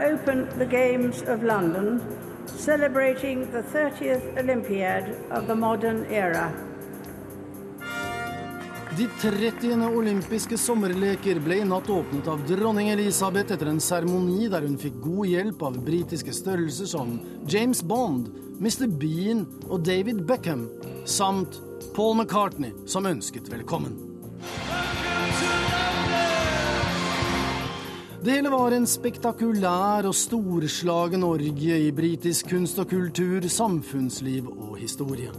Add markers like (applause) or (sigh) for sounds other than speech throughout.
Open the Games of London, celebrating the 30th Olympiad of the modern era. De 30. olympiske sommerleker ble i natt åpnet av dronning Elisabeth etter en seremoni der hun fikk god hjelp av britiske størrelser som James Bond, Mr. Bean og David Beckham, samt Paul McCartney, som ønsket velkommen. Det hele var en spektakulær og storslagen orgie i britisk kunst og kultur, samfunnsliv og historie.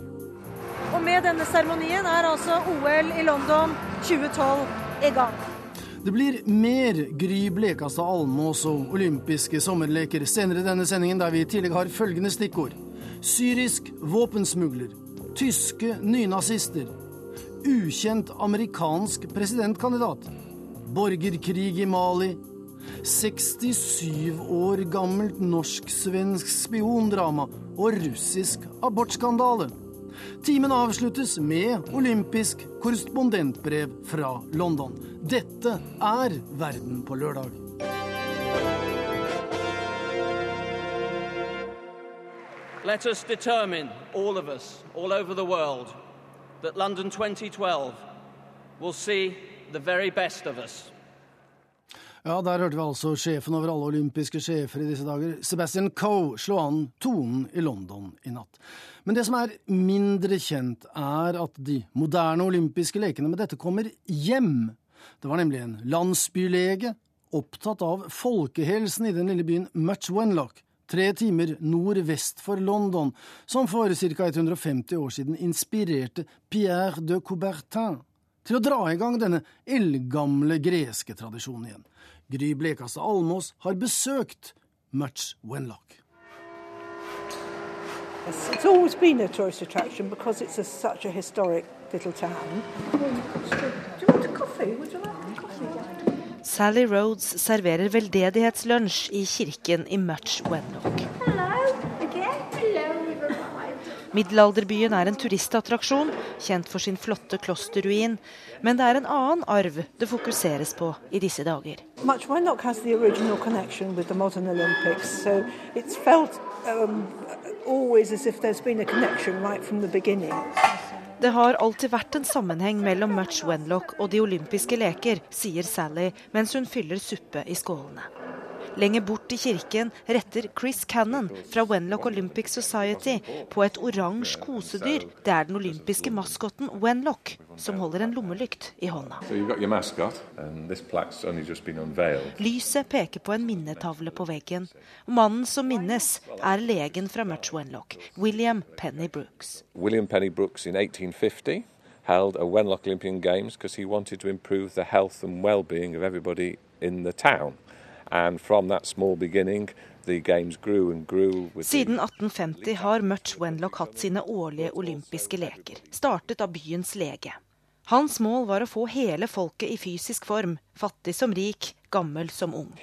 Og med denne seremonien er altså OL i London 2012 i gang. Det blir mer Gry Blekastad Almås og olympiske sommerleker senere i denne sendingen, der vi i tillegg har følgende stikkord. Syrisk våpensmugler. Tyske nynazister. Ukjent amerikansk presidentkandidat. Borgerkrig i Mali. 67 år gammelt norsk-svensk spiondrama og russisk abortskandale. Timen avsluttes med olympisk korrespondentbrev fra London. Dette er Verden på lørdag. Let us determine, all of us, all over the world, that London 2012 will see the very best of us. Ja, der hørte vi altså sjefen over alle olympiske sjefer i disse dager, Sebastian Coe, slå an tonen i London i natt. Men det som er mindre kjent, er at de moderne olympiske lekene med dette kommer hjem. Det var nemlig en landsbylege opptatt av folkehelsen i den lille byen Much Wenlock, tre timer nordvest for London, som for ca. 150 år siden inspirerte Pierre de Coubertin til å dra i gang denne eldgamle greske tradisjonen igjen. Gry Blekastad Almås har besøkt Much Wenlock. It's always been a tourist attraction because it's a, such a historic little town. Do you want a coffee? Would you like a coffee? Sally Rhodes serverer veldedighetslunsj i kirken i Much Wenlock. Middelalderbyen er en turistattraksjon, kjent for sin flotte klosterruin. Men det er en annen arv det fokuseres på i disse dager. Much Wenlock has the original connection with the modern Olympics, so it's felt um, always as if there's been a connection right from the beginning. Det har alltid vært en sammenheng mellom Much Wenlock og de olympiske leker, sier Sally mens hun fyller suppe i skålene. Lenger bort i kirken retter Chris Cannon fra Wenlock Olympic Society på et oransje kosedyr. Det er den olympiske maskotten Wenlock som holder en lommelykt i hånda. Lyset peker på en minnetavle på veggen. Mannen som minnes, er legen fra Much Wenlock, William Penny Brooks. William Penny Brooks in 1850 held a Wenlock Olympian Games because he wanted to improve the health and well-being of everybody in the town. Siden 1850 har Mutch Wenlock hatt sine årlige olympiske leker, startet av byens lege. Hans mål var å få hele folket i fysisk form, fattig som rik, gammel som ung.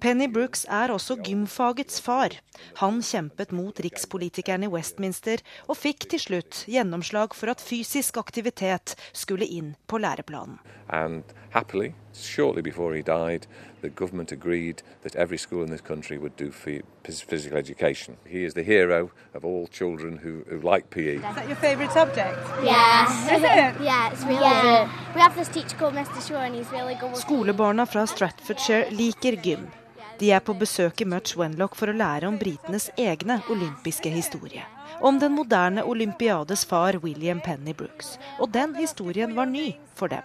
Penny Brooks er også gymfagets far. Han kjempet mot rikspolitikeren i Westminster, og fikk til slutt gjennomslag for at fysisk aktivitet skulle inn på læreplanen. And happily, shortly before he died, the government agreed that every school in this country would do physical education. He is the hero of all children who, who like PE. Is that your favourite subject? Yes. Is it? Yeah, it's really yeah. good. We have this teacher called Mr. Shaw and he's really good. Skolebarna fra Stratfordshire liker gym. De er på besøk i Much Wenlock for å lære om britenes egne olympiske historie. Om den moderne olympiades far William Penny Brooks. Og den historien var ny for dem.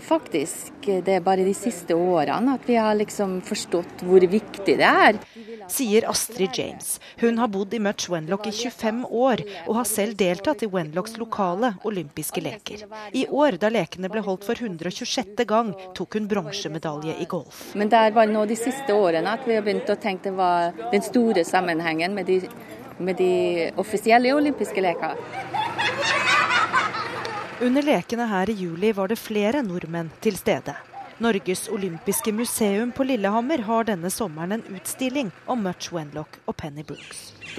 Faktisk, det er bare de siste årene at vi har liksom forstått hvor viktig det er sier Astrid James. Hun har bodd i Much Wenlock i 25 år, og har selv deltatt i Wenlocks lokale olympiske leker. I år, da lekene ble holdt for 126. gang, tok hun bronsemedalje i golf. Men det er bare nå de siste årene at vi har begynt å tenke var den store sammenhengen med de, med de offisielle olympiske leker. Under lekene her i juli var det flere nordmenn til stede. Norges olympiske museum på Lillehammer har denne sommeren en utstilling om Much Wenlock og Penny Brooks. (laughs)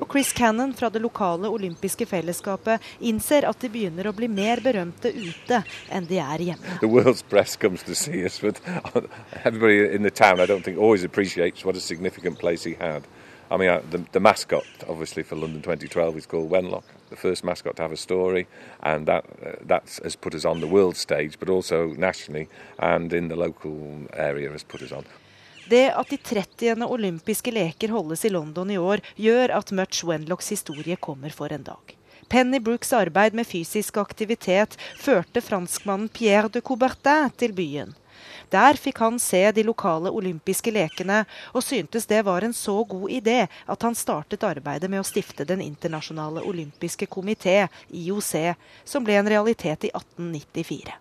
Og Chris Cannon fra det lokale olympiske fellesskapet innser at de begynner å bli mer berømte ute enn de er hjemme. The world's press comes to see us, but everybody in the town I don't think always appreciates what a significant place he had. I mean, uh, the, the, mascot, obviously, for London 2012 is called Wenlock, the first mascot to have a story, and that uh, that has put us on the world stage, but also nationally and in the local area has put us on. Det at de 30. olympiske leker holdes i London i år, gjør at Much Wenlocks historie kommer for en dag. Penny Brooks arbeid med fysisk aktivitet førte franskmannen Pierre de Coubertin til byen. Der fikk han se de lokale olympiske lekene, og syntes det var en så god idé at han startet arbeidet med å stifte Den internasjonale olympiske komité, IOC, som ble en realitet i 1894.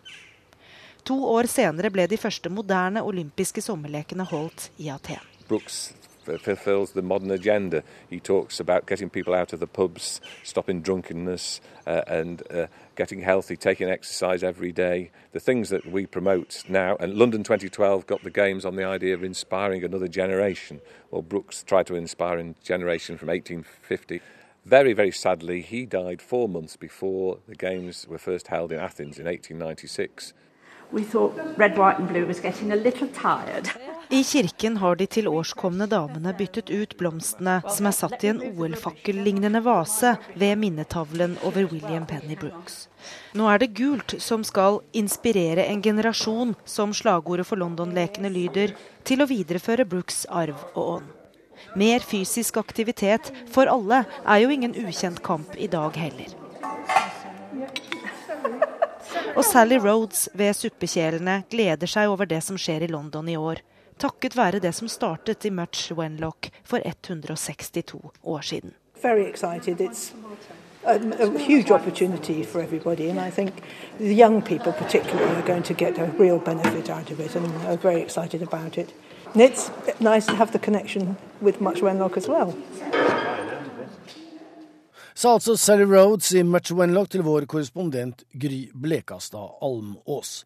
To år senere ble de første moderne olympiske sommerlekene holdt i Aten. Brooks fulfills the modern agenda. He talks about getting people out of the pubs, stopping drunkenness, uh, and uh, getting healthy, taking exercise every day. The things that we promote now. And London 2012 got the Games on the idea of inspiring another generation. Well, Brooks tried to inspire a generation from 1850. Very, very sadly, he died four months before the Games were first held in Athens in 1896. We thought red, white, and blue was getting a little tired. I kirken har de til årskomne damene byttet ut blomstene som er satt i en OL-fakkellignende vase ved minnetavlen over William Penny Brooks. Nå er det gult som skal inspirere en generasjon, som slagordet for London-lekene lyder, til å videreføre Brooks arv og ånd. Mer fysisk aktivitet for alle er jo ingen ukjent kamp i dag heller. Og Sally Rhodes ved suppekjelene gleder seg over det som skjer i London i år takket være det som startet i Much Wenlock for 162 år siden. Very excited. It's a, a huge opportunity for everybody, and I think the young people particularly are going to get a real benefit out of it, and are very excited about it. And it's nice to have the connection with Much Wenlock as well. Sa altså Sally Rhodes i Much Wenlock til vår korrespondent Gry Blekastad Almås.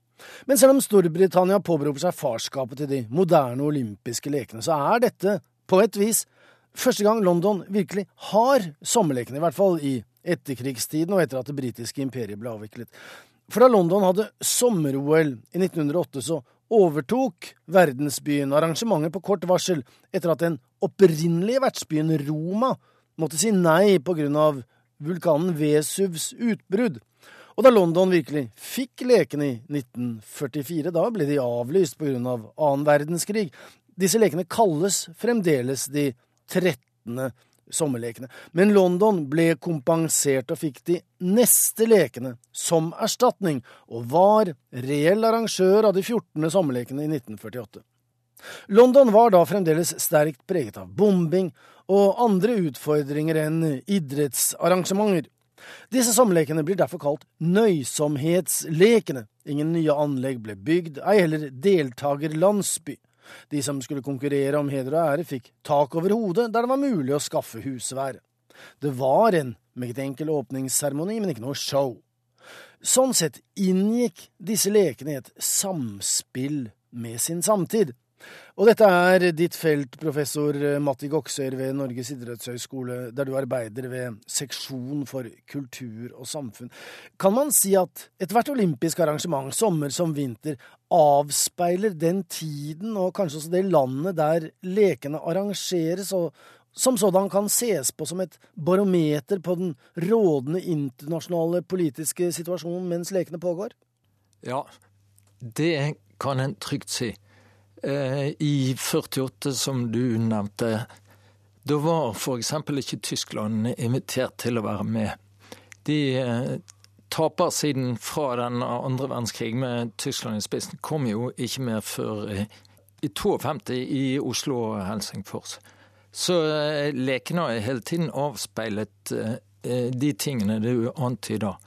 Men selv om Storbritannia påberoper seg farskapet til de moderne olympiske lekene, så er dette på et vis første gang London virkelig har sommerlekene, i hvert fall i etterkrigstiden og etter at det britiske imperiet ble avviklet. For da London hadde sommer-OL i 1908, så overtok verdensbyen arrangementet på kort varsel etter at den opprinnelige vertsbyen Roma måtte si nei på grunn av vulkanen Vesuvs utbrudd. Og da London virkelig fikk lekene i 1944, da ble de avlyst grunn av annen verdenskrig. Disse lekene kalles fremdeles de 13. sommerlekene. Men London ble kompensert og fikk de neste lekene som erstatning, og var reell arrangør av de 14. sommerlekene i 1948. London var da fremdeles sterkt preget av bombing og andre utfordringer enn idrettsarrangementer. Disse sommerlekene blir derfor kalt nøysomhetslekene. Ingen nye anlegg ble bygd, ei heller deltakerlandsby. De som skulle konkurrere om heder og ære, fikk tak over hodet der det var mulig å skaffe husvær. Det var en meget enkel åpningsseremoni, men ikke noe show. Sånn sett inngikk disse lekene i et samspill med sin samtid. Og dette er ditt felt, professor Matti Goksøyr ved Norges idrettshøgskole, der du arbeider ved seksjon for kultur og samfunn. Kan man si at ethvert olympisk arrangement, sommer som vinter, avspeiler den tiden og kanskje også det landet der lekene arrangeres, og som sådan kan ses på som et barometer på den rådende internasjonale politiske situasjonen mens lekene pågår? Ja, det kan en trygt si. Eh, I 48, som du nevnte, da var f.eks. ikke Tyskland invitert til å være med. De eh, tapersiden fra den andre verdenskrig med Tyskland i spissen kom jo ikke med før i 52 i Oslo og Helsingfors. Så eh, lekene har hele tiden avspeilet de tingene du antyder.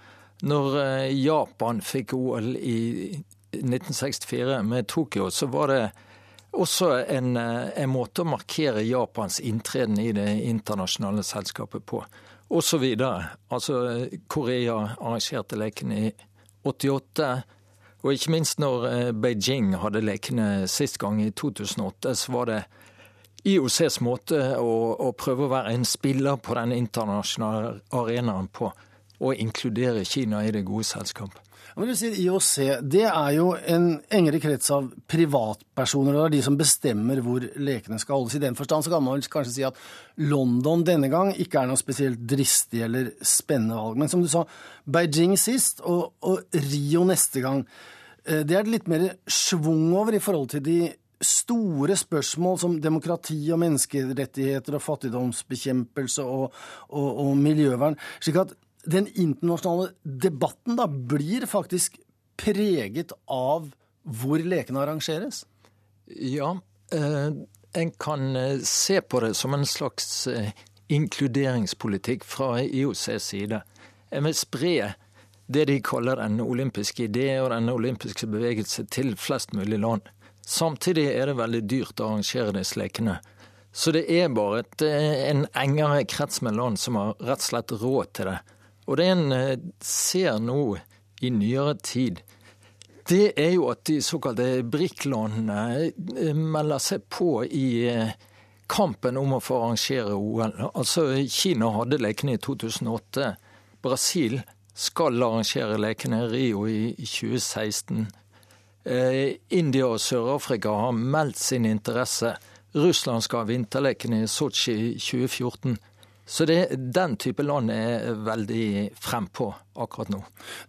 Når Japan fikk OL i 1964 med Tokyo, så var det også en, en, måte å markere Japans inntreden i det internasjonale selskapet på. Og så videre. Altså, Korea arrangerte lekene i 88. Og ikke minst når Beijing hadde lekene sist gang, i 2008, så var det IOCs måte å, å prøve å være en spiller på den internasjonale arenaen på. Og inkludere Kina i det gode selskapet. Men du sier IOC, det er jo en engere krets av privatpersoner, det er de som bestemmer hvor lekene skal holdes. I den forstand så kan man kanskje si at London denne gang ikke er noe spesielt dristig eller spennende valg. Men som du sa, Beijing sist og, og Rio neste gang. Eh, det er det litt mer schwung over i forhold til de store spørsmål som demokrati og menneskerettigheter og fattigdomsbekjempelse og, og, og miljøvern. slik at den internasjonale debatten da blir faktisk preget av hvor lekene arrangeres? Ja, eh, en kan eh, se på det som en slags eh, inkluderingspolitikk fra IOCs side. En vil spre det de kaller den olympiske idé og den olympiske bevegelse til flest mulig land. Samtidig er det veldig dyrt å arrangere disse lekene. Så det er bare et, en engere krets med land som har rett og slett råd til det. Og det en eh, ser nå i nyere tid, det er jo at de såkalte BRIC-landene eh, melder seg på i eh, kampen om å få arrangere OL. Altså, Kina hadde lekene i 2008. Brasil skal arrangere lekene i Rio i 2016. India og Sør-Afrika har meldt sin interesse. Russland skal ha vinterlekene i Sotsji i 2014. Så det, den type land er veldig frempå akkurat nå.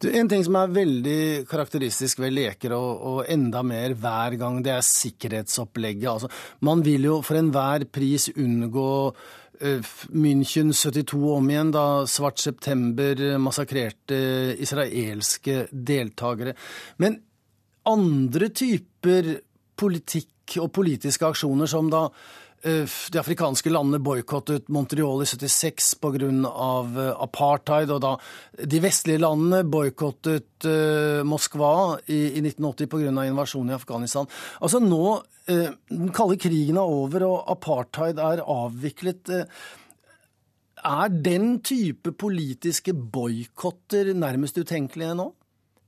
Du, en ting som er veldig karakteristisk ved leker, og, og, enda mer hver gang, det er sikkerhetsopplegget. Altså, man vil jo for enhver pris unngå uh, München 72 om igjen, da Svart september massakrerte israelske deltakere. Men andre typer politikk og politiske aksjoner som da Eh, de afrikanske landene boikottet Montreal i 76 pga. Eh, apartheid, og da de vestlige landene boikottet uh, Moskva i, i 1980 pga. invasjonen i Afghanistan. Altså nå, Den kalde krigen er over og apartheid er avviklet. er den type politiske boikotter nærmest utenkelige nå?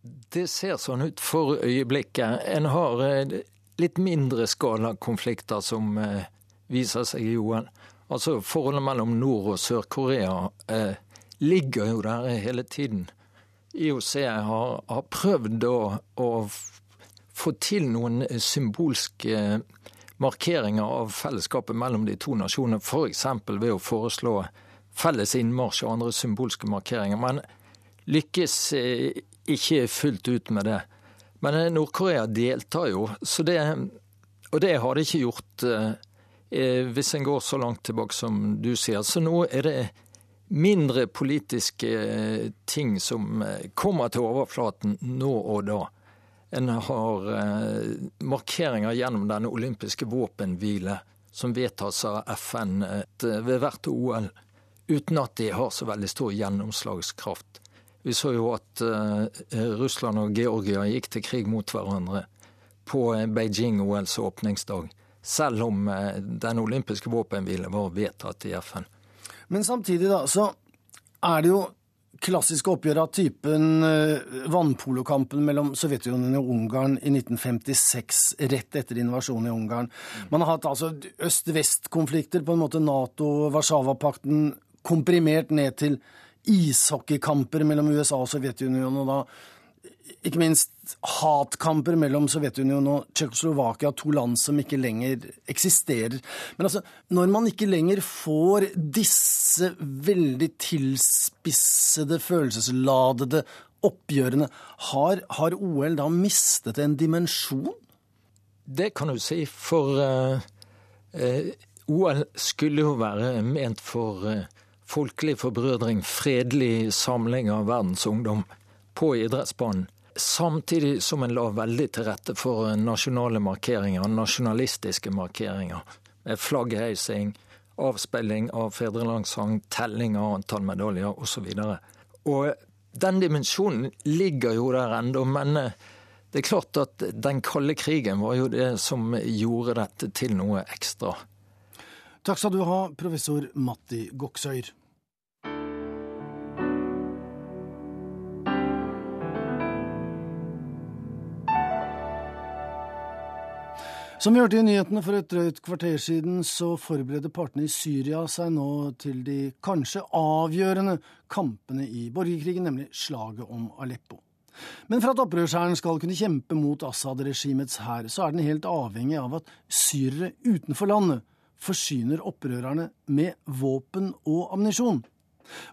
Det ser sånn ut for øyeblikket. En har litt mindre skala konflikter som viser seg jo. Altså Forholdet mellom Nord- og Sør-Korea eh, ligger jo der hele tiden. IOC har, har prøvd å, å, få til noen symbolske markeringer av fellesskapet mellom de to nasjonene, f.eks. ved å foreslå felles innmarsj og andre symbolske markeringer. Men lykkes eh, ikke fullt ut med det. Men eh, Nord-Korea deltar jo, det, og det har de ikke gjort eh, Eh, hvis en går så langt tilbake som du sier. Så nå er det mindre politiske eh, ting som eh, kommer til overflaten nå og da. En har markeringer gjennom denne olympiske våpenhvile som vedtas av FN ved hvert OL, uten at de har så veldig stor gjennomslagskraft. Vi så jo at Russland og Georgia gikk til krig mot hverandre på Beijing-OLs åpningsdag selv om eh, den olympiske våpenhvilen var vedtatt i FN. Men samtidig da, så er det jo klassiske oppgjør av typen eh, vannpolokampen mellom Sovjetunionen og Ungarn i 1956, rett etter invasjonen i Ungarn. Man har hatt altså øst-vest-konflikter, på en måte Nato, Warszawapakten, komprimert ned til ishockeykamper mellom USA og Sovjetunionen. og da ikke minst hatkamper mellom Sovjetunionen og Tsjekkoslovakia, to land som ikke lenger eksisterer. Men altså, når man ikke lenger får disse veldig tilspissede, følelsesladede oppgjørene, har, har OL da mistet en dimensjon? Det kan du si, for uh, uh, OL skulle jo være ment for uh, folkelig forbrødring, fredelig samling av verdens ungdom på idrettsbanen. Samtidig som en la veldig til rette for nasjonale markeringer, nasjonalistiske markeringer. Med flaggheising, avspilling av fedrelandssang, telling av antall medaljer osv. Og, og den dimensjonen ligger jo der ennå, men eh, Det er klart at den kalde krigen var jo det som gjorde dette til noe ekstra. Takk skal du ha, professor Matti Goksøyr. Som vi hørte i nyhetene for et drøyt kvarter siden, så forbereder partene i Syria seg nå til de kanskje avgjørende kampene i borgerkrigen, nemlig slaget om Aleppo. Men for at opprørshæren skal kunne kjempe mot Assad-regimets hær, så er den helt avhengig av at syrere utenfor landet forsyner opprørerne med våpen og ammunisjon.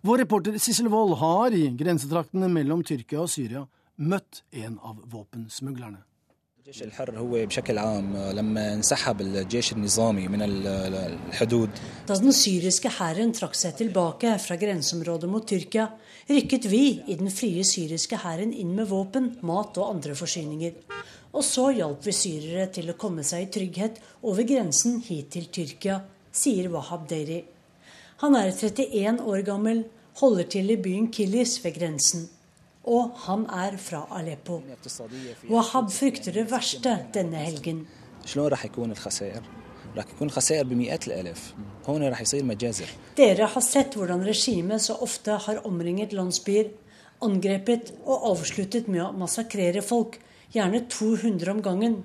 Vår reporter Sissel Wold har i grensetraktene mellom Tyrkia og Syria møtt en av våpensmuglerne. Da den syriske hæren trakk seg tilbake fra grenseområdet mot Tyrkia, rykket vi i den frie syriske hæren inn med våpen, mat og andre forsyninger. Og så hjalp vi syrere til å komme seg i trygghet over grensen hit til Tyrkia, sier Wahab Deiri. Han er 31 år gammel, holder til i byen Kilis ved grensen og han er fra Aleppo. Wahab frykter det verste denne helgen. Dere har sett hvordan regimet så ofte har omringet landsbyer, angrepet og avsluttet med å massakrere folk, gjerne 200 om gangen.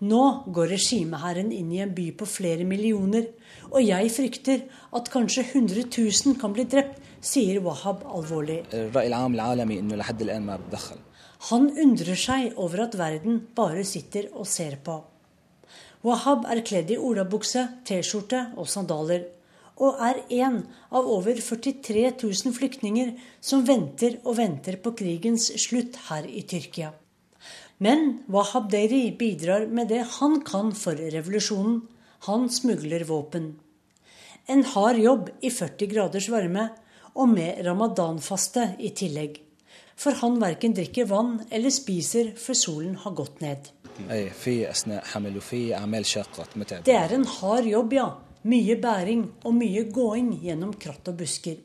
Nå går regimeherren inn i en by på flere millioner, og jeg frykter at kanskje 100 000 kan bli drept sier Wahab alvorlig. Han undrer seg over at verden bare sitter og ser på. Wahab er kledd i olabukse, T-skjorte og sandaler, og er en av over 43 000 flyktninger som venter og venter på krigens slutt her i Tyrkia. Men Wahab Deiri bidrar med det han kan for revolusjonen. Han smugler våpen. En hard jobb i 40 graders varme og med ramadanfaste i tillegg. For han verken drikker vann eller spiser før solen har gått ned. Det er en hard jobb, ja. Mye bæring og mye gåing gjennom kratt og busker.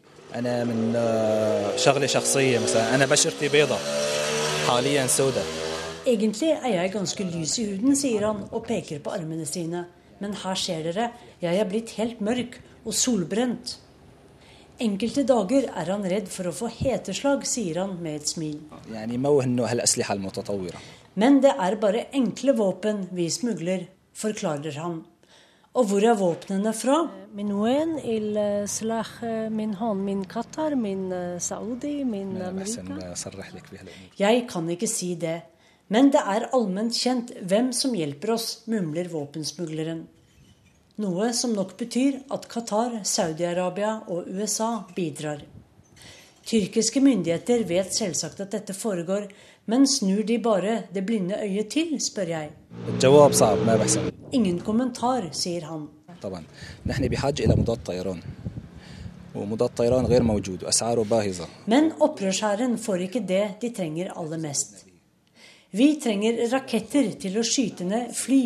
Egentlig er jeg ganske lys i huden, sier han og peker på armene sine. Men her ser dere, jeg er blitt helt mørk og solbrent. Enkelte dager er han redd for å få heteslag, sier han med et smil. Men det er bare enkle våpen vi smugler, forklarer han. Og hvor er våpnene fra? Min min il min han, min Qatar, min Saudi, min Amerika. Jeg kan ikke si det, men det er allment kjent hvem som hjelper oss, mumler våpensmugleren. Noe som nok betyr at Qatar, Saudi-Arabia og USA bidrar. Tyrkiske myndigheter vet selvsagt at dette foregår, men snur de bare det blinde øyet til, spør jeg. Ingen kommentar, sier han. Men opprørshæren får ikke det de trenger aller mest. Vi trenger raketter til å skyte ned fly.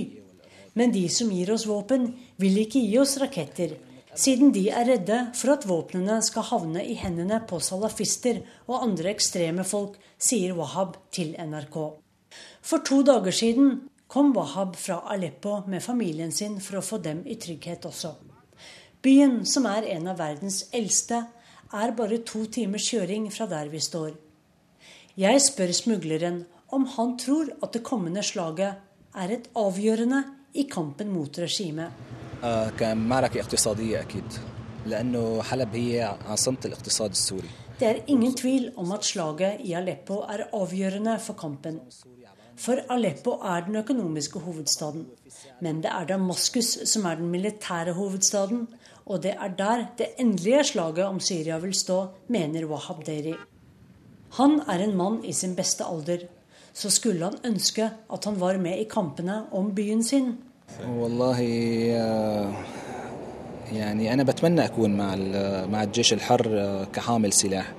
Men de som gir oss våpen, vil ikke gi oss raketter, siden de er redde for at våpnene skal havne i hendene på salafister og andre ekstreme folk, sier Wahab til NRK. For to dager siden kom Wahab fra Aleppo med familien sin for å få dem i trygghet også. Byen, som er en av verdens eldste, er bare to timers kjøring fra der vi står. Jeg spør smugleren om han tror at det kommende slaget er et avgjørende i kampen mot regimet. كمعركة اقتصادية أكيد لأنه حلب هي عاصمة الاقتصاد السوري Det er ingen tvil om at slaget i Aleppo er avgjørende for kampen. For Aleppo er den økonomiske hovedstaden. Men det er Damaskus som er den militære hovedstaden. Og det er der det endelige slaget om Syria vil stå, mener Wahab Deiri. Han er en mann i sin beste alder. Så skulle han ønske at han var med i kampene om byen sin. والله يعني أنا بتمنى أكون مع مع الجيش الحر كحامل سلاح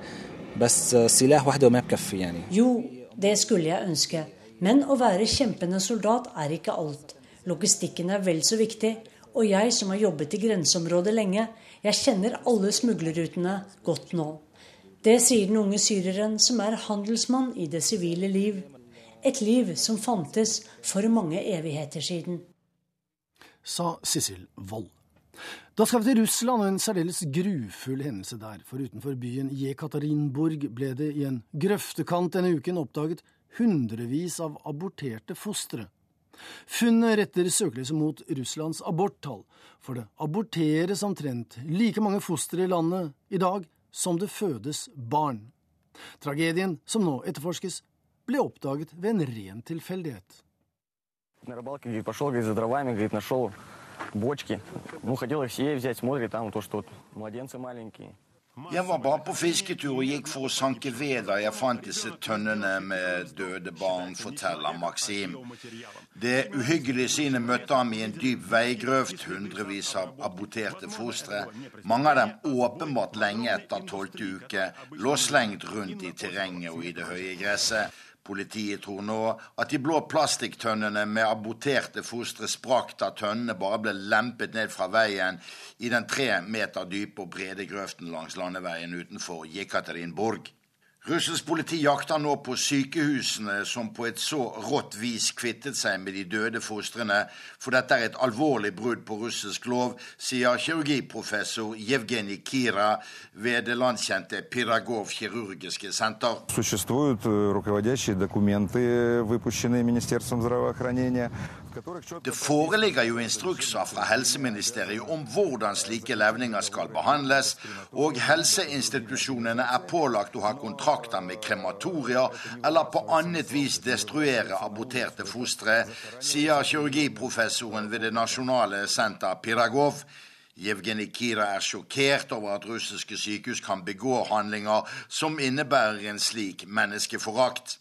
بس السلاح وحده ما بكفي يعني Jo, det skulle jeg ønske. Men å være kjempende soldat er ikke alt. Logistikken er vel så viktig. Og jeg som har jobbet i grenseområdet lenge, jeg kjenner alle smuglerrutene godt nå. Det sier den unge syreren som er handelsmann i det sivile liv. Et liv som fantes for mange evigheter siden. Sa Sissel Wold. Da skal vi til Russland og en særdeles grufull hendelse der. For utenfor byen Jekaterinburg ble det i en grøftekant denne uken oppdaget hundrevis av aborterte fostre. Funnet retter søkelyset mot Russlands aborttall, for det aborteres omtrent like mange fostre i landet i dag som det fødes barn. Tragedien, som nå etterforskes, ble oppdaget ved en ren tilfeldighet бочки. Ну, хотел их все взять, смотрит, там то, что младенцы маленькие. Jeg var bare på fisketur og gikk for å sanke ved da jeg fant disse tønnene med døde barn, forteller Maxim. Det uhyggelige synet møtte ham i en dyp veigrøft, hundrevis av aborterte fostre. Mange av dem åpenbart lenge etter tolvte uke lå slengt rundt i terrenget og i det høye gresset. Politiet tror nå at de blå plastikktønnene med aborterte fostre sprakk da tønnene bare ble lempet ned fra veien i den tre meter dype og brede grøften langs landeveien utenfor Jekaterinburg. Russisk politi jakter nå på sykehusene som på et så rått vis kvittet seg med de døde fostrene, for dette er et alvorlig brudd på russisk lov, sier kirurgiprofessor Jevgenij Kira ved det landskjente Piragov kirurgiske senter. Существуют руководящие документы, выпущенные Министерством здравоохранения, det foreligger jo instrukser fra helseministeriet om hvordan slike levninger skal behandles, og helseinstitusjonene er pålagt å ha kontrakter med krematorier eller på annet vis destruere aborterte fostre, sier kirurgiprofessoren ved det nasjonale senter Piragov. Jevgenij Kira er sjokkert over at russiske sykehus kan begå handlinger som innebærer en slik menneskeforakt.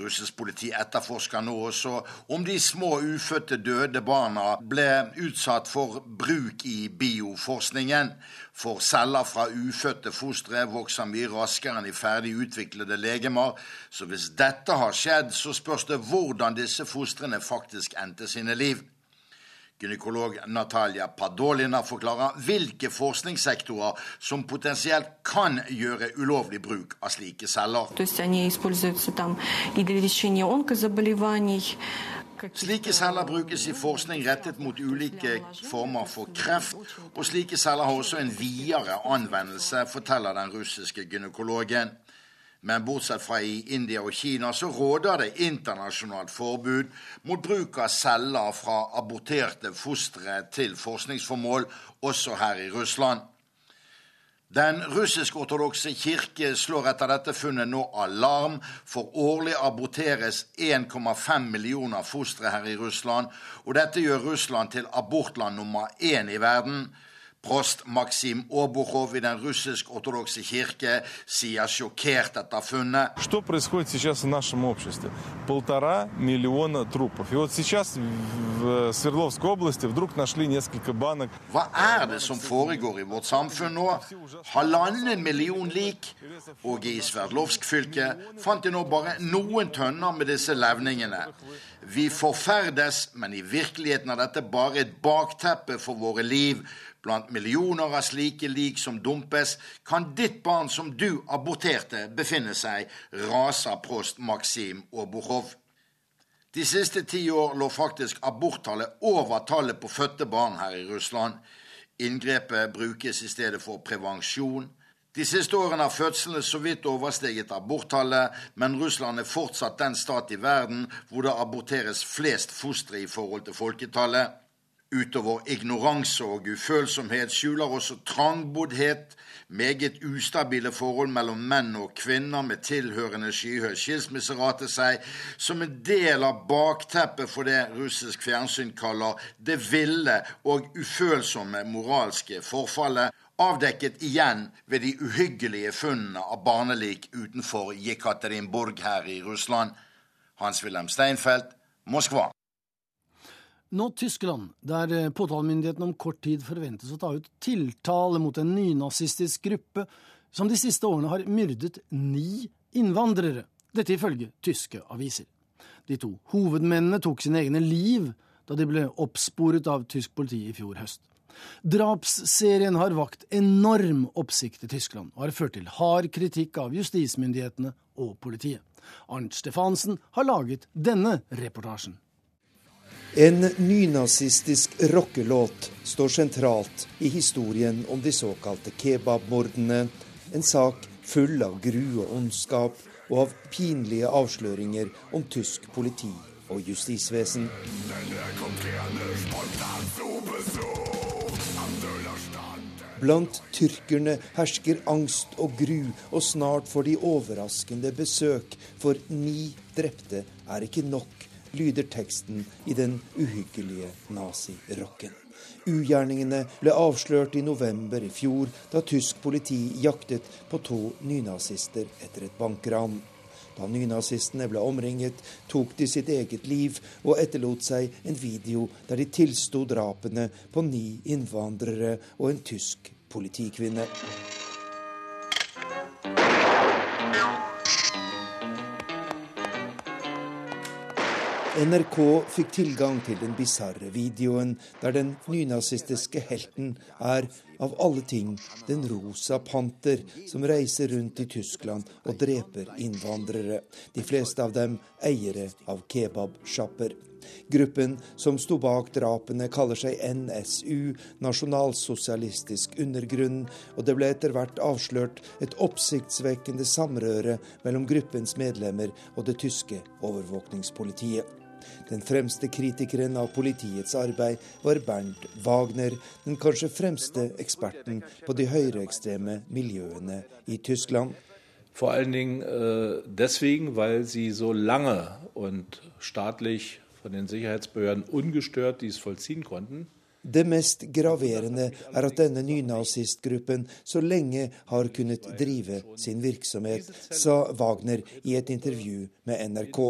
Russisk politi etterforsker nå også om de små ufødte døde barna ble utsatt for bruk i bioforskningen. For celler fra ufødte fostre vokser mye raskere enn i ferdig utviklede legemer. Så hvis dette har skjedd, så spørs det hvordan disse fostrene faktisk endte sine liv. Gynekolog Natalia Padolina forklarer hvilke forskningssektorer som potensielt kan gjøre ulovlig bruk av slike celler. Slike celler brukes i forskning rettet mot ulike former for kreft, og slike celler har også en videre anvendelse, forteller den russiske gynekologen. Men bortsett fra i India og Kina så råder det internasjonalt forbud mot bruk av celler fra aborterte fostre til forskningsformål, også her i Russland. Den russisk-ortodokse kirke slår etter dette funnet nå alarm, for årlig aborteres 1,5 millioner fostre her i Russland, og dette gjør Russland til abortland nummer én i verden. Prost Maksim Obukhov i den russisk-ortodokse kirke sier sjokkert etter funnet. Hva er det som foregår i vårt samfunn nå? Halvannen million lik. Og i Sverdlovsk fylke fant de nå bare noen tønner med disse levningene. Vi forferdes, men i virkeligheten er dette bare et bakteppe for våre liv. Blant millioner av slike lik som dumpes, kan ditt barn som du aborterte, befinne seg, raser prost Maksim Obukhov. De siste ti år lå faktisk aborttallet over tallet på fødte barn her i Russland. Inngrepet brukes i stedet for prevensjon. De siste årene har fødslene så vidt oversteget aborttallet, men Russland er fortsatt den stat i verden hvor det aborteres flest fostre i forhold til folketallet. Utover ignoranse og ufølsomhet skjuler også trangboddhet, meget ustabile forhold mellom menn og kvinner med tilhørende skyhøy skilsmisserate seg som en del av bakteppet for det russisk fjernsyn kaller det ville og ufølsomme moralske forfallet, avdekket igjen ved de uhyggelige funnene av barnelik utenfor Jekaterinburg her i Russland. Hans-Wilhelm Steinfeld, Moskva. Nå Tyskland, der eh, påtalemyndigheten om kort tid forventes å ta ut tiltale mot en nynazistisk gruppe som de siste årene har myrdet ni innvandrere. Dette ifølge tyske aviser. De to hovedmennene tok sine egne liv da de ble oppsporet av tysk politi i fjor høst. Drapsserien har vakt enorm oppsikt i Tyskland og har ført til hard kritikk av justismyndighetene og politiet. Arnt Stefansen har laget denne reportasjen. En nynazistisk rockelåt står sentralt i historien om de såkalte kebabmordene. En sak full av gru og ondskap, og av pinlige avsløringer om tysk politi og justisvesen. Blant tyrkerne hersker angst og gru, og snart får de overraskende besøk, for ni drepte er ikke nok, lyder teksten i den uhyggelige nazirocken. Ugjerningene ble avslørt i november i fjor, da tysk politi jaktet på to nynazister etter et bankran. Da nynazistene ble omringet, tok de sitt eget liv og etterlot seg en video der de tilsto drapene på ni innvandrere og en tysk politikvinne. NRK fikk tilgang til den bisarre videoen der den nynazistiske helten er, av alle ting, den rosa panter som reiser rundt i Tyskland og dreper innvandrere, de fleste av dem eiere av kebabsjapper. Gruppen som sto bak drapene, kaller seg NSU, Nasjonalsosialistisk undergrunn, og det ble etter hvert avslørt et oppsiktsvekkende samrøre mellom gruppens medlemmer og det tyske overvåkningspolitiet. Den fremste kritikeren av politiets arbeid var Bernt Wagner, den kanskje fremste eksperten på de høyreekstreme miljøene i Tyskland. Vor allen Dingen äh, deswegen, weil sie so lange und staatlich von den Sicherheitsbehörden ungestört dies vollziehen konnten. Det mest graverende er at denne nynazistgruppen så lenge har kunnet drive sin virksomhet, sa Wagner i et intervju med NRK.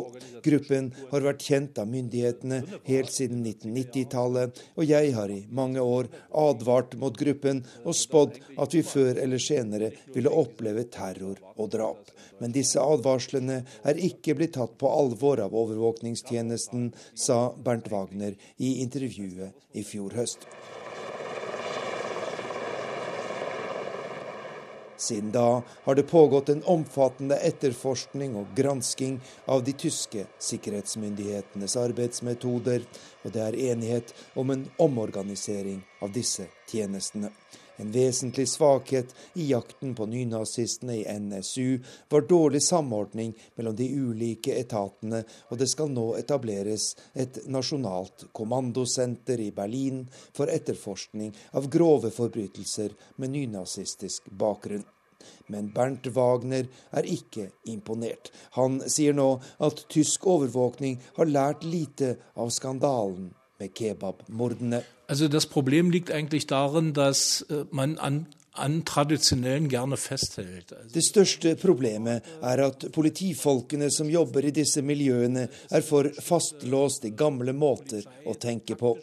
Gruppen har vært kjent av myndighetene helt siden 1990-tallet, og jeg har i mange år advart mot gruppen og spådd at vi før eller senere ville oppleve terror og drap. Men disse advarslene er ikke blitt tatt på alvor av overvåkningstjenesten, sa Bernt Wagner i intervjuet i fjor høst. Siden da har det pågått en omfattende etterforskning og gransking av de tyske sikkerhetsmyndighetenes arbeidsmetoder, og det er enighet om en omorganisering av disse tjenestene. En vesentlig svakhet i jakten på nynazistene i NSU var dårlig samordning mellom de ulike etatene, og det skal nå etableres et nasjonalt kommandosenter i Berlin for etterforskning av grove forbrytelser med nynazistisk bakgrunn. Men Bernt Wagner er ikke imponert. Han sier nå at tysk overvåkning har lært lite av skandalen med kebabmordene. Also das Problem liegt eigentlich darin, dass äh, man an an tradisjonellen gjerne festhält. Det største problemet er at politifolkene som jobber i disse miljøene, er for fastlåst i gamle måter å tenke på.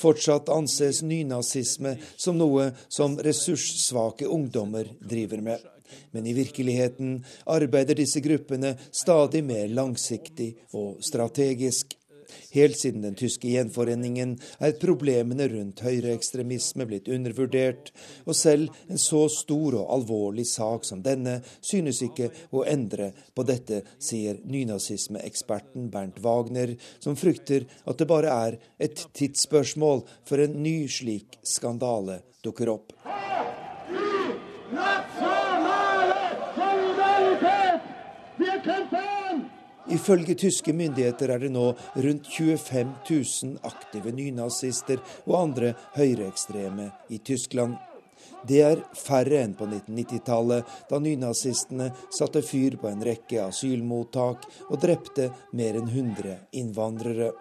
Fortsatt anses nynazisme som noe som ressurssvake ungdommer driver med. Men i virkeligheten arbeider disse gruppene stadig mer langsiktig og strategisk. Helt siden den tyske gjenforeningen er problemene rundt høyreekstremisme blitt undervurdert, og selv en så stor og alvorlig sak som denne synes ikke å endre på dette, sier nynazismeeksperten Bernt Wagner, som frykter at det bare er et tidsspørsmål før en ny slik skandale dukker opp. Ifølge tyske myndigheter er det nå rundt 25 000 aktive nynazister og andre høyreekstreme i Tyskland. Det er færre enn på 1990-tallet, da nynazistene satte fyr på en rekke asylmottak og drepte mer enn 100 innvandrere.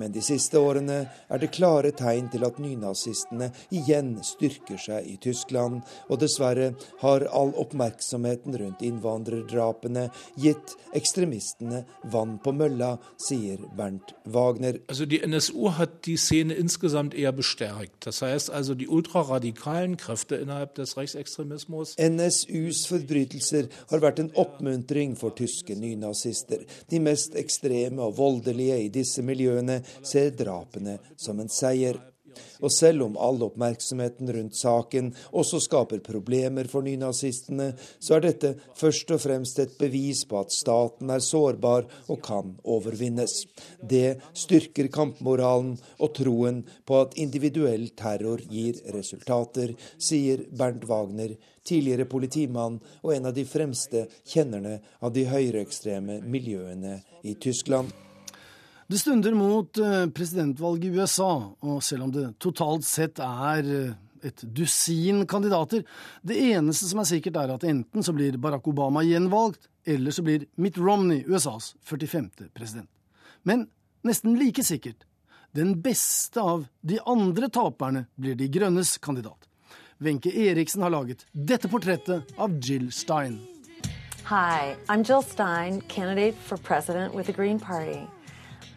Men de siste årene er det klare tegn til at nynazistene igjen styrker seg i Tyskland, og dessverre har all oppmerksomheten rundt innvandrerdrapene gitt ekstremistene vann på mølla, sier Bernt Wagner. Altså, die NSU hat die Szene insgesamt eher bestärkt. Das heißt also, die ultraradikalen Kräfte innerhalb des Rechtsextremismus NSUs forbrytelser har vært en oppmuntring for tyske nynazister. De mest ekstreme og voldelige i disse miljøene ser drapene som en seier. Og selv om all oppmerksomheten rundt saken også skaper problemer for nynazistene, så er dette først og fremst et bevis på at staten er sårbar og kan overvinnes. Det styrker kampmoralen og troen på at individuell terror gir resultater, sier Bernt Wagner, tidligere politimann og en av de fremste kjennerne av de høyreekstreme miljøene i Tyskland. Det stunder mot presidentvalget i USA, og selv om det totalt sett er eh, et dusin kandidater, det eneste som er sikkert, er at enten så blir Barack Obama gjenvalgt, eller så blir Mitt Romney USAs 45. president. Men nesten like sikkert, den beste av de andre taperne blir De grønnes kandidat. Wenche Eriksen har laget dette portrettet av Jill Stein. Hi, I'm Jill Stein, candidate for president with the Green Party.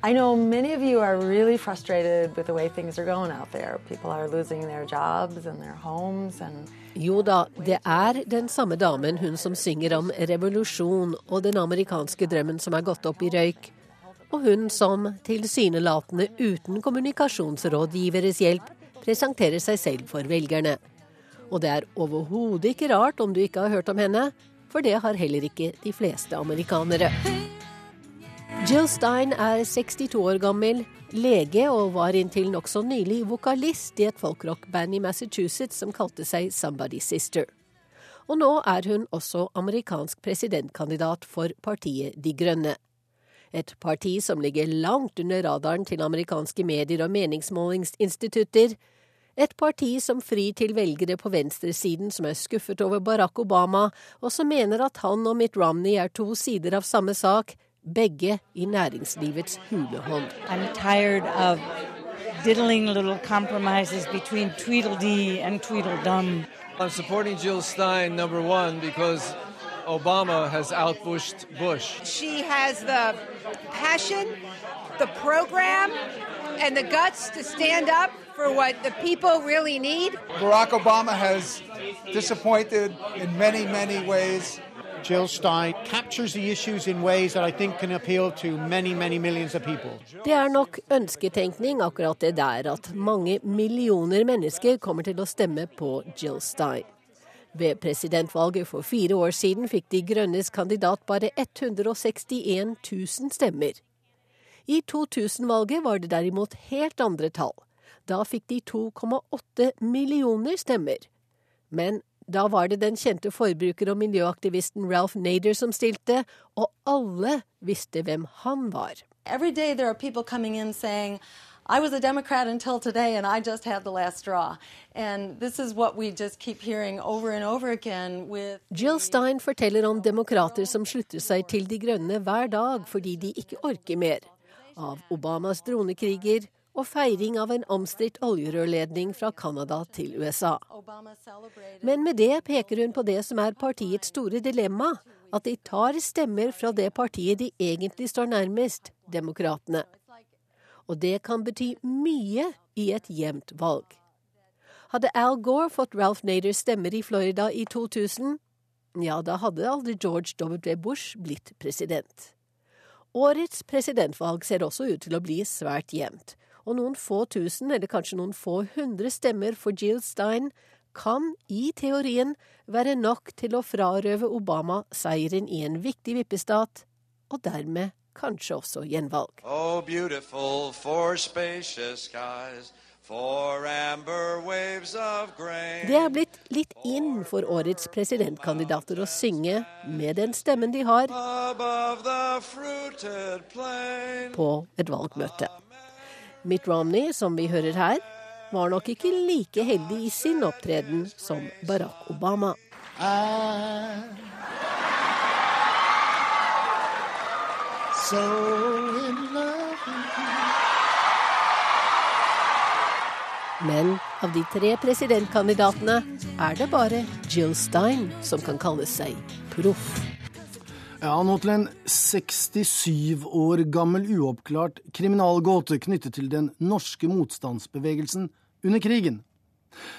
I know many of you are really frustrated with the way things are going out there. People are losing their jobs and their homes and Jo da, det er den samme damen, hun som synger om revolusjon og den amerikanske drømmen som er gått opp i røyk. Og hun som, tilsynelatende uten kommunikasjonsrådgiveres hjelp, presenterer seg selv for velgerne. Og det er overhodet ikke rart om du ikke har hørt om henne, for det har heller ikke de fleste amerikanere. Jill Stein er 62 år gammel, lege og var inntil nokså nylig vokalist i et folkrockband i Massachusetts som kalte seg Somebody's Sister. Og nå er hun også amerikansk presidentkandidat for partiet De Grønne. Et parti som ligger langt under radaren til amerikanske medier og meningsmålingsinstitutter, et parti som frir til velgere på venstresiden som er skuffet over Barack Obama, og som mener at han og Mitt Romney er to sider av samme sak, begge i næringslivets hulehånd. I'm tired of diddling little compromises between Tweedledee and Tweedledum. I'm supporting Jill Stein, number one, because Obama has outbushed Bush. She has the passion, the program, and the guts to stand up for what the people really need. Barack Obama has disappointed in many, many ways. Many, many. Det er nok ønsketenkning akkurat det der at mange millioner mennesker kommer til å stemme på Jill Stein. Ved presidentvalget for fire år siden fikk De Grønnes kandidat bare 161 000 stemmer. I 2000-valget var det derimot helt andre tall. Da fikk de 2,8 millioner stemmer. Men da var det den kjente forbruker- og miljøaktivisten Ralph Nader som stilte, og alle visste hvem han var. Every day there are people coming in saying, I was a Democrat until today and I just had the last straw. And this is what we just keep hearing over and over again with Jill Stein forteller om demokrater som slutter seg til De grønne hver dag fordi de ikke orker mer. Av Obamas dronekriger, og feiring av en omstridt oljerørledning fra Canada til USA. Men med det peker hun på det som er partiets store dilemma, at de tar stemmer fra det partiet de egentlig står nærmest, Demokratene. Og det kan bety mye i et jevnt valg. Hadde Al Gore fått Ralph Naders stemmer i Florida i 2000, ja, da hadde aldri George W. Bush blitt president. Årets presidentvalg ser også ut til å bli svært jevnt, og noen få tusen, eller kanskje noen få hundre stemmer for Jill Stein kan i teorien være nok til å frarøve Obama seieren i en viktig vippestat, og dermed kanskje også gjenvalg. Oh, beautiful for spacious skies. Det er blitt litt inn for årets presidentkandidater å synge med den stemmen de har, på et valgmøte. Mitt Romney, som vi hører her, var nok ikke like heldig i sin opptreden som Barack Obama. Men av de tre presidentkandidatene er det bare Jill Stein som kan kalle seg proff. Ja, nå til en 67 år gammel uoppklart kriminalgåte knyttet til den norske motstandsbevegelsen under krigen.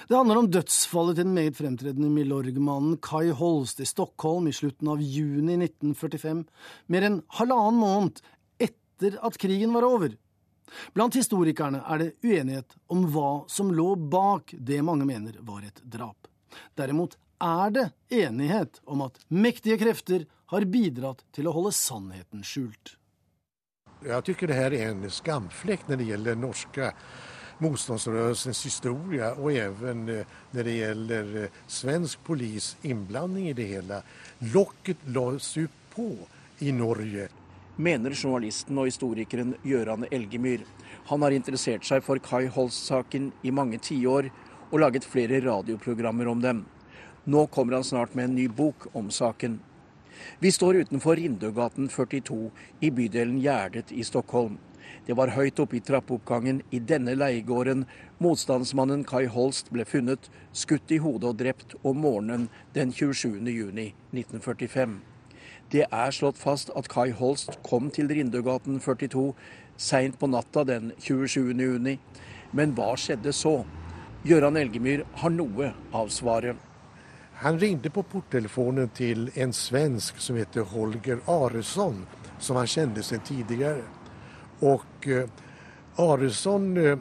Det handler om dødsfallet til den meget fremtredende Milorg-mannen Kai Holst i Stockholm i slutten av juni 1945, mer enn halvannen måned etter at krigen var over. Blant historikerne er det uenighet om hva som lå bak det mange mener var et drap. Derimot er det enighet om at mektige krefter har bidratt til å holde sannheten skjult. Jeg syns det her er en skamflekk når det gjelder norske motstandsrørelsens historie, og even eh, når det gjelder eh, svensk polis innblanding i det hele. Lokket lades jo på i Norge mener journalisten og historikeren Gøran Elgemyr. Han har interessert seg for Kai Holst-saken i mange tiår og laget flere radioprogrammer om dem. Nå kommer han snart med en ny bok om saken. Vi står utenfor Rindøgaten 42 i bydelen Gjerdet i Stockholm. Det var høyt oppe i trappeoppgangen i denne leiegården motstandsmannen Kai Holst ble funnet, skutt i hodet og drept om morgenen den 27. juni 1945. Det er slått fast at Kai Holst kom til Rindøgaten 42 seint på natta den 27. juni. Men hva skjedde så? Gøran Elgemyr har noe av svaret. Han ringte på porttelefonen til en svensk som heter Holger Aresson, som han kjente seg tidligere. Og uh, Aresson uh,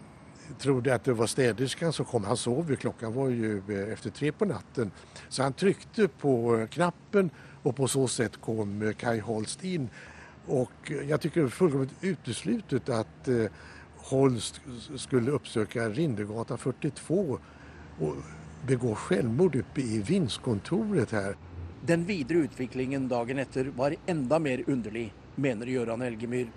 trodde at det var städerskan som kom. Han sov jo, klokka var jo etter efter tre på natten. Så han trykte på knappen og på så sett kom eh, Kai Holst inn. Og jeg tycker det er fullkomligt uteslutet at eh, Holst skulle oppsøke Rindegata 42 og begå selvmord oppe i vinstkontoret her. Den videre utviklingen dagen etter var enda mer underlig, mener Gøran Elgemyr.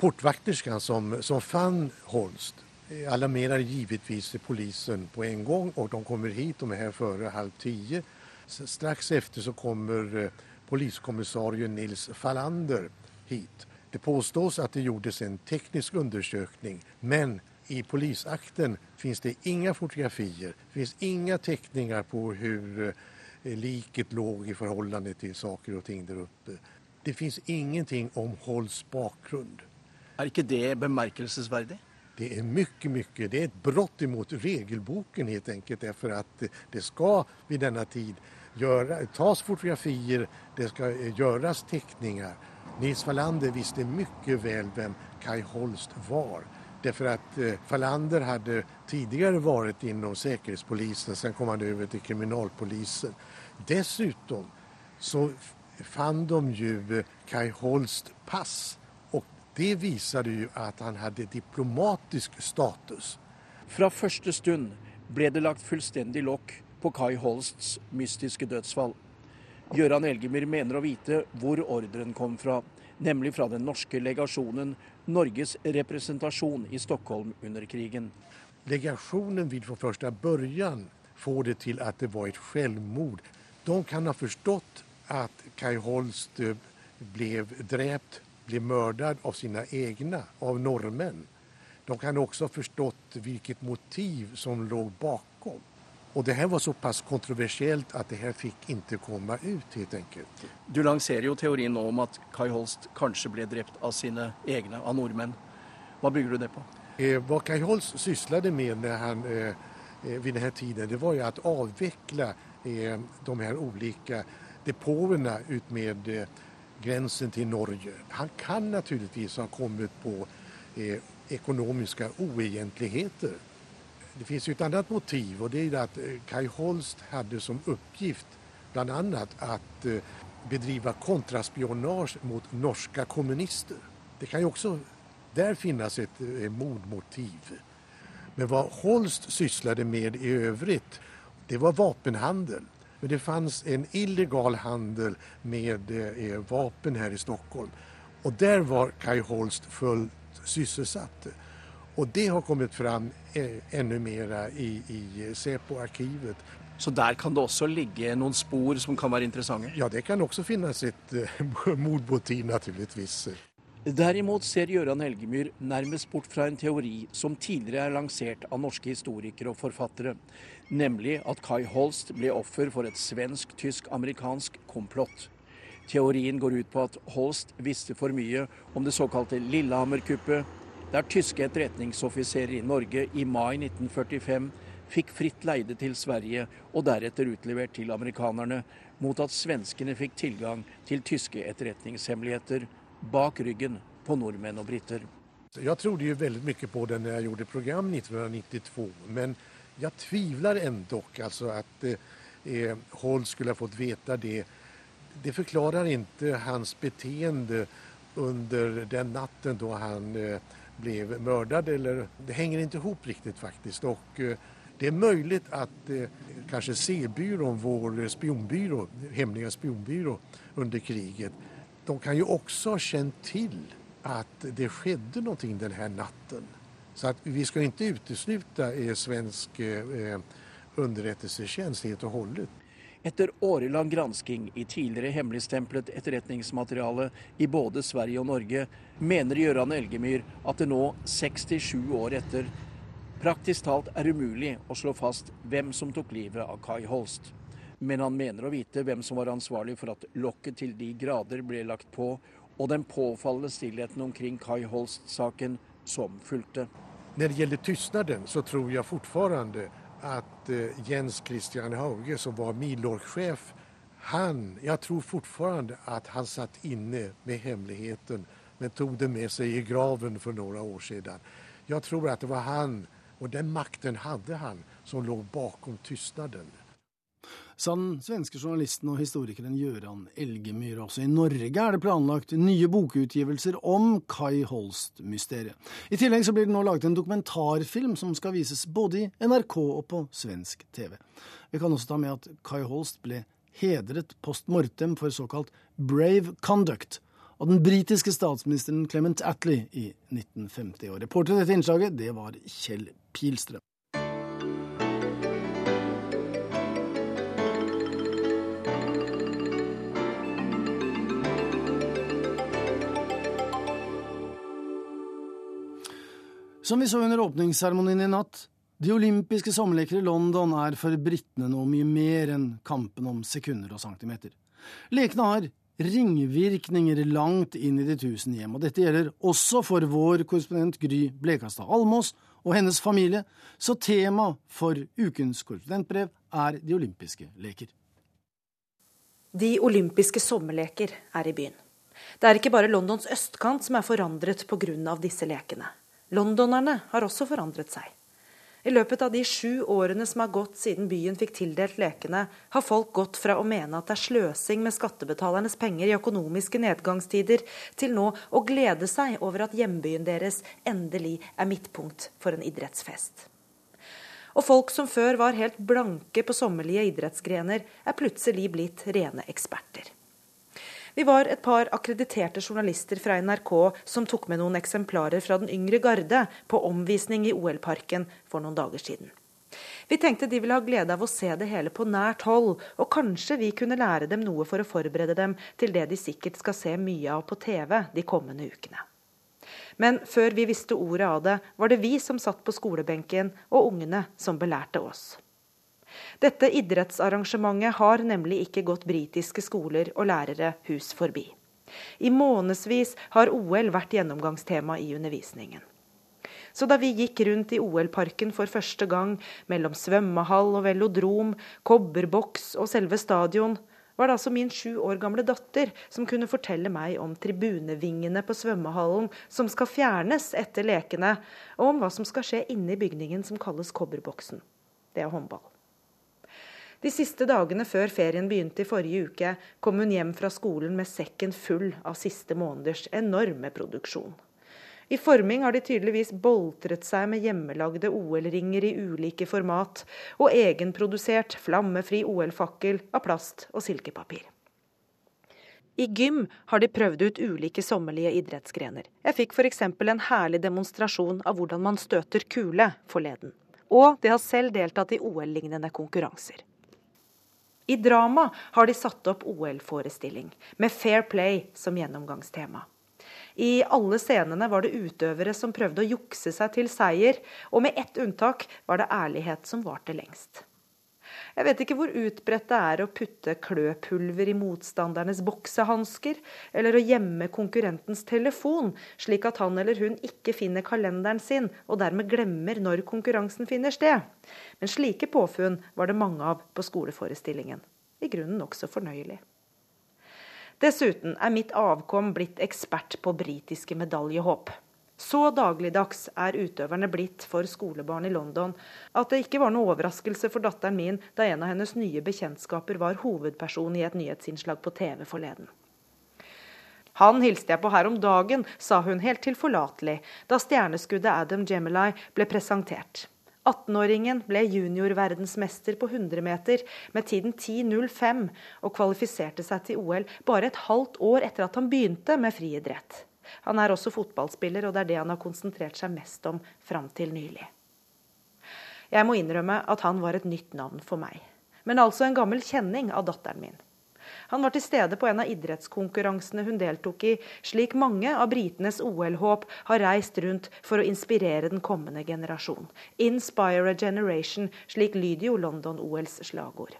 Portvakterskan som, som fant Holst alarmerer givetvis polisen på en gang, og de kommer hit, de er her før halv ti. Straks efter så kommer eh, poliskommissarien Nils Fallander hit. Det påstås at det gjordes en teknisk undersøkning, men i polisakten finns det inga fotografier, finns inga teckningar på hur eh, liket låg i förhållande till saker och ting där uppe. Det finns ingenting om Holls bakgrund. Er ikke det bemerkelsesverdig? Det er mye, mye. Det er et brott imot regelboken helt enkelt. Därför att det skal vid denne tid göra, tas fotografier, det skal gjøres teckningar. Nils Wallander visste mye vel hvem Kai Holst var. Därför att Falander Fallander hadde tidligere vært innom Säkerhetspolisen, sen kom han over til Kriminalpolisen. Dessutom så fann de ju eh, Kai Holst pass og det visade ju at han hadde diplomatisk status. Fra første stund ble det lagt fullstendig lokk på Kai Holsts mystiske dødsfall. Gøran Elgemyr mener å vite hvor ordren kom fra, nemlig fra den norske legasjonen, Norges representasjon i Stockholm under krigen. Legasjonen vil fra første begynnelse få det til at det var et selvmord. De kan ha forstått at Kai Holst ble drept, ble myrdet av sine egne, av nordmenn. De kan også ha forstått hvilket motiv som lå bakom. Og det her var såpass kontroversielt at det her fikk ikke komme ut, helt enkelt. Du lanserer jo teorien nå om at Kai Holst kanskje ble drept av sine egne, av nordmenn. Hva bygger du det på? Eh, Kai Holst syslet med når han, eh, eh, ved denne tiden, det var jo å avvikle eh, de her ulike depåene ut med eh, grensen til Norge. Han kan naturligvis ha kommet på eh, økonomiske uegentligheter det finns ett annat motiv och det är att eh, Kai Holst hade som uppgift bland annat att eh, bedriva kontraspionage mot norska kommunister. Det kan ju också där finnas ett eh, mordmotiv. Men vad Holst sysslade med i övrigt, det var vapenhandel. Men det fanns en illegal handel med vapen här i Stockholm. Och där var Kai Holst fullt sysselsatt. Og det har kommet fram eh, enda mer i, i Säpo-arkivet. Så der kan det også ligge noen spor som kan være interessante? Ja, det kan også finnes et uh, (laughs) mordmotiv, naturligvis. Derimot ser Gøran Helgemyr nærmest bort fra en teori som tidligere er lansert av norske historikere og forfattere, nemlig at Kai Holst ble offer for et svensk-tysk-amerikansk komplott. Teorien går ut på at Holst visste for mye om det såkalte Lillehammer-kuppet, der tyske etterretningsoffiserer i Norge i mai 1945 fikk fritt leide til Sverige og deretter utlevert til amerikanerne, mot at svenskene fikk tilgang til tyske etterretningshemmeligheter bak ryggen på nordmenn og briter. Jeg trodde jo veldig mye på det når jeg gjorde program 1992, men jeg tviler endog altså at eh, Holt skulle ha fått vite det. Det forklarer ikke hans beteende under den natten da han eh, ble mördat. Eller, det henger ikke ihop riktig, faktisk. Og eh, det er mulig at eh, kanskje C-byrån, vår spionbyrå, hemliga spionbyrå under kriget, de kan jo også ha kjent til at det skjedde noe denne natten. Så at vi skal ikke utesluta eh, svensk eh, underrättelsetjänst helt og holdet. Etter årelang gransking i tidligere hemmeligstemplet etterretningsmateriale i både Sverige og Norge, mener Gøran Elgemyr at det nå, 67 år etter, praktisk talt er umulig å slå fast hvem som tok livet av Kai Holst. Men han mener å vite hvem som var ansvarlig for at lokket til de grader ble lagt på, og den påfallende stillheten omkring Kai Holst-saken som fulgte. Når det gjelder tystnaden, så tror jeg fortsatt at eh, Jens Christian Hauge, som var Milorg-sjef, han, jeg tror fortsatt at han satt inne med hemmeligheten, men tok det med seg i graven for noen år siden. Jeg tror at det var han, og den makten hadde han, som lå bakom tystnaden. Sa den svenske journalisten og historikeren Gøran Elgemyr. Også i Norge er det planlagt nye bokutgivelser om Kai Holst-mysteriet. I tillegg så blir det nå laget en dokumentarfilm som skal vises både i NRK og på svensk TV. Vi kan også ta med at Kai Holst ble hedret post mortem for såkalt brave conduct av den britiske statsministeren Clement Attlee i 1950. Og reporter i dette innslaget, det var Kjell Pilstrøm. Som vi så under åpningsseremonien i natt, de olympiske sommerleker i London er for britene noe mye mer enn kampen om sekunder og centimeter. Lekene har ringvirkninger langt inn i de tusen hjem, og dette gjelder også for vår korrespondent Gry Blekastad Almås og hennes familie, så tema for ukens korrespondentbrev er de olympiske leker. De olympiske sommerleker er i byen. Det er ikke bare Londons østkant som er forandret pga. disse lekene. Londonerne har også forandret seg. I løpet av de sju årene som har gått siden byen fikk tildelt lekene, har folk gått fra å mene at det er sløsing med skattebetalernes penger i økonomiske nedgangstider, til nå å glede seg over at hjembyen deres endelig er midtpunkt for en idrettsfest. Og folk som før var helt blanke på sommerlige idrettsgrener, er plutselig blitt rene eksperter. Vi var et par akkrediterte journalister fra NRK som tok med noen eksemplarer fra den yngre garde på omvisning i OL-parken for noen dager siden. Vi tenkte de ville ha glede av å se det hele på nært hold, og kanskje vi kunne lære dem noe for å forberede dem til det de sikkert skal se mye av på TV de kommende ukene. Men før vi visste ordet av det, var det vi som satt på skolebenken, og ungene som belærte oss. Dette idrettsarrangementet har nemlig ikke gått britiske skoler og lærere hus forbi. I månedsvis har OL vært gjennomgangstema i undervisningen. Så da vi gikk rundt i OL-parken for første gang, mellom svømmehall og velodrom, kobberboks og selve stadion, var det altså min sju år gamle datter som kunne fortelle meg om tribunevingene på svømmehallen som skal fjernes etter lekene, og om hva som skal skje inne i bygningen som kalles kobberboksen. Det er håndball. De siste dagene før ferien begynte i forrige uke, kom hun hjem fra skolen med sekken full av siste måneders enorme produksjon. I forming har de tydeligvis boltret seg med hjemmelagde OL-ringer i ulike format, og egenprodusert flammefri OL-fakkel av plast og silkepapir. I gym har de prøvd ut ulike sommerlige idrettsgrener. Jeg fikk f.eks. en herlig demonstrasjon av hvordan man støter kule forleden. Og de har selv deltatt i OL-lignende konkurranser. I drama har de satt opp OL-forestilling, med Fair Play som gjennomgangstema. I alle scenene var det utøvere som prøvde å jukse seg til seier, og med ett unntak var det ærlighet som varte lengst. Jeg vet ikke hvor utbredt det er å putte kløpulver i motstandernes boksehansker, eller å gjemme konkurrentens telefon, slik at han eller hun ikke finner kalenderen sin, og dermed glemmer når konkurransen finner sted. Men slike påfunn var det mange av på skoleforestillingen. I grunnen nokså fornøyelig. Dessuten er mitt avkom blitt ekspert på britiske medaljehåp. Så dagligdags er utøverne blitt for skolebarn i London at det ikke var noe overraskelse for datteren min da en av hennes nye bekjentskaper var hovedperson i et nyhetsinnslag på TV forleden. Han hilste jeg på her om dagen, sa hun helt tilforlatelig da stjerneskuddet Adam Gemini ble presentert. 18-åringen ble juniorverdensmester på 100 meter med tiden 10.05 og kvalifiserte seg til OL bare et halvt år etter at han begynte med friidrett. Han er også fotballspiller, og det er det han har konsentrert seg mest om fram til nylig. Jeg må innrømme at han var et nytt navn for meg, men altså en gammel kjenning av datteren min. Han var til stede på en av idrettskonkurransene hun deltok i, slik mange av britenes OL-håp har reist rundt for å inspirere den kommende generasjon. 'Inspire a generation', slik lyder jo London-OLs slagord.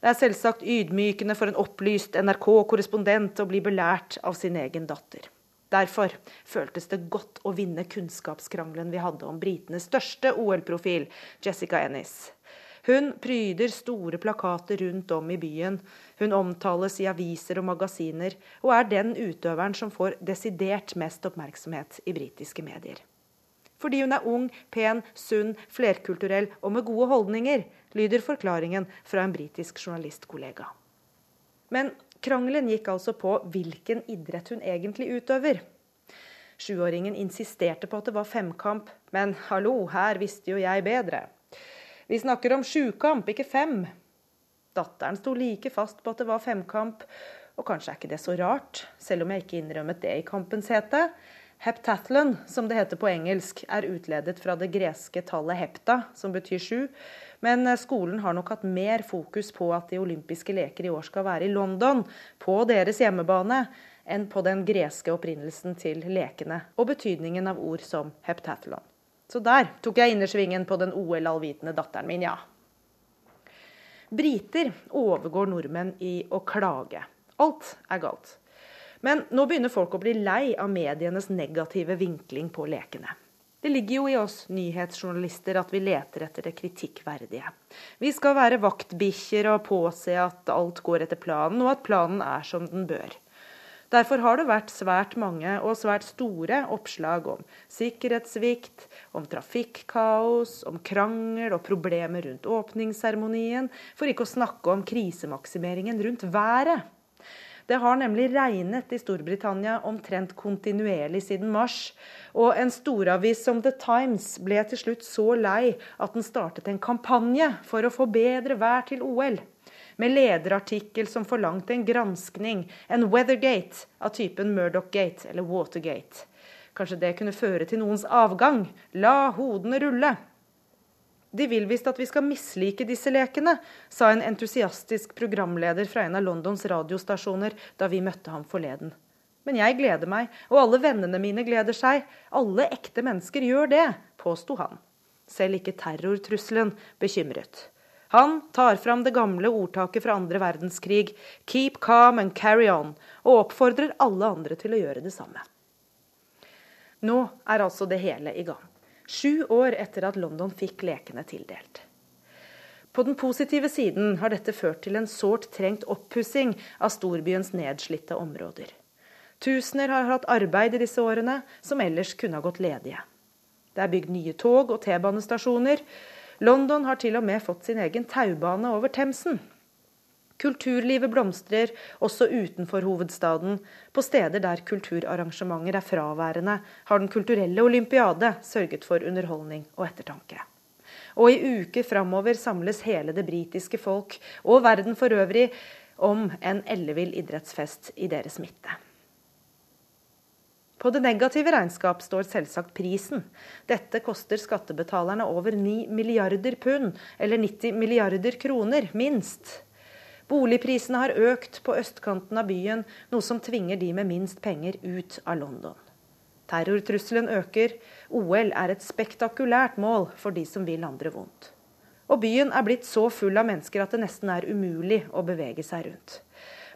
Det er selvsagt ydmykende for en opplyst NRK-korrespondent å bli belært av sin egen datter. Derfor føltes det godt å vinne kunnskapskrangelen vi hadde om britenes største OL-profil, Jessica Ennis. Hun pryder store plakater rundt om i byen. Hun omtales i aviser og magasiner, og er den utøveren som får desidert mest oppmerksomhet i britiske medier. Fordi hun er ung, pen, sunn, flerkulturell og med gode holdninger, lyder forklaringen fra en britisk journalistkollega. Men krangelen gikk altså på hvilken idrett hun egentlig utøver. Sjuåringen insisterte på at det var femkamp, men hallo, her visste jo jeg bedre. Vi snakker om sjukamp, ikke fem. Datteren sto like fast på at det var femkamp, og kanskje er ikke det så rart, selv om jeg ikke innrømmet det i kampens hete. Heptathlon, som det heter på engelsk, er utledet fra det greske tallet hepta, som betyr sju. Men eh, skolen har nok hatt mer fokus på at de olympiske leker i år skal være i London, på deres hjemmebane, enn på den greske opprinnelsen til lekene og betydningen av ord som heptathlon. Så der tok jeg innersvingen på den OL-allvitende datteren min, ja. Briter overgår nordmenn i å klage. Alt er galt. Men nå begynner folk å bli lei av medienes negative vinkling på lekene. Det ligger jo i oss nyhetsjournalister at vi leter etter det kritikkverdige. Vi skal være vaktbikkjer og påse at alt går etter planen, og at planen er som den bør. Derfor har det vært svært mange og svært store oppslag om sikkerhetssvikt, om trafikkaos, om krangel og problemer rundt åpningsseremonien, for ikke å snakke om krisemaksimeringen rundt været. Det har nemlig regnet i Storbritannia omtrent kontinuerlig siden mars. Og en storavis som The Times ble til slutt så lei at den startet en kampanje for å få bedre vær til OL. Med lederartikkel som forlangte en granskning, en Weathergate av typen Murdoch-gate eller Watergate. Kanskje det kunne føre til noens avgang. La hodene rulle. De vil visst at vi skal mislike disse lekene, sa en entusiastisk programleder fra en av Londons radiostasjoner da vi møtte ham forleden. Men jeg gleder meg, og alle vennene mine gleder seg. Alle ekte mennesker gjør det, påsto han. Selv ikke terrortrusselen bekymret. Han tar fram det gamle ordtaket fra andre verdenskrig, 'keep calm and carry on', og oppfordrer alle andre til å gjøre det samme. Nå er altså det hele i gang sju år etter at London fikk lekene tildelt. På den positive siden har dette ført til en sårt trengt oppussing av storbyens nedslitte områder. Tusener har hatt arbeid i disse årene som ellers kunne ha gått ledige. Det er bygd nye tog og T-banestasjoner. London har til og med fått sin egen taubane over Themsen. Kulturlivet blomstrer også utenfor hovedstaden. På steder der kulturarrangementer er fraværende, har Den kulturelle olympiade sørget for underholdning og ettertanke. Og i uker framover samles hele det britiske folk og verden for øvrig om en ellevill idrettsfest i deres midte. På det negative regnskap står selvsagt prisen. Dette koster skattebetalerne over 9 milliarder pund, eller 90 milliarder kroner, minst. Boligprisene har økt på østkanten av byen, noe som tvinger de med minst penger ut av London. Terrortrusselen øker. OL er et spektakulært mål for de som vil andre vondt. Og byen er blitt så full av mennesker at det nesten er umulig å bevege seg rundt.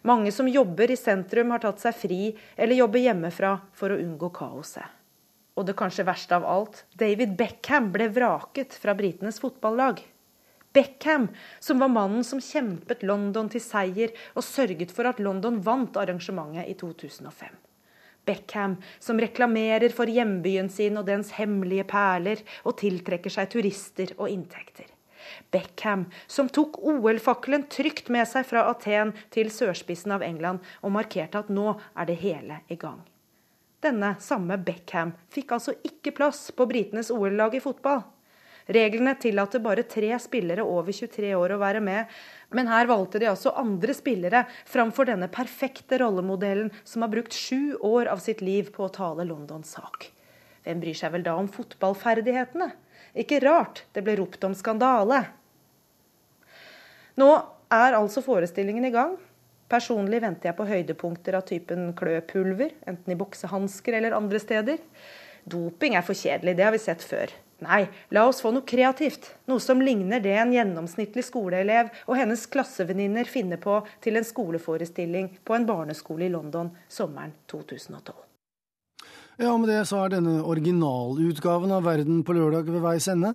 Mange som jobber i sentrum, har tatt seg fri eller jobber hjemmefra for å unngå kaoset. Og det kanskje verste av alt, David Beckham ble vraket fra britenes fotballag. Beckham, som var mannen som kjempet London til seier og sørget for at London vant arrangementet i 2005. Beckham, som reklamerer for hjembyen sin og dens hemmelige perler, og tiltrekker seg turister og inntekter. Beckham, som tok OL-fakkelen trygt med seg fra Aten til sørspissen av England, og markerte at nå er det hele i gang. Denne samme Beckham fikk altså ikke plass på britenes OL-lag i fotball. Reglene tillater bare tre spillere over 23 år å være med, men her valgte de altså andre spillere framfor denne perfekte rollemodellen som har brukt sju år av sitt liv på å tale Londons sak. Hvem bryr seg vel da om fotballferdighetene? Ikke rart det ble ropt om skandale. Nå er altså forestillingen i gang. Personlig venter jeg på høydepunkter av typen kløpulver, enten i boksehansker eller andre steder. Doping er for kjedelig, det har vi sett før. Nei, la oss få noe kreativt. Noe som ligner det en gjennomsnittlig skoleelev og hennes klassevenninner finner på til en skoleforestilling på en barneskole i London sommeren 2012. Ja, med det så er denne originalutgaven av Verden på lørdag ved veis ende.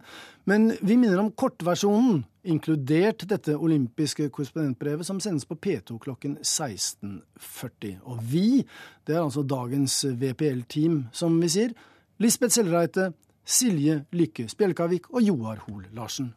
Men vi minner om kortversjonen, inkludert dette olympiske korrespondentbrevet som sendes på P2 klokken 16.40. Og vi, det er altså dagens VPL-team, som vi sier. Lisbeth Sellreite, Silje Lykke Spjelkavik og Joar Hoel Larsen.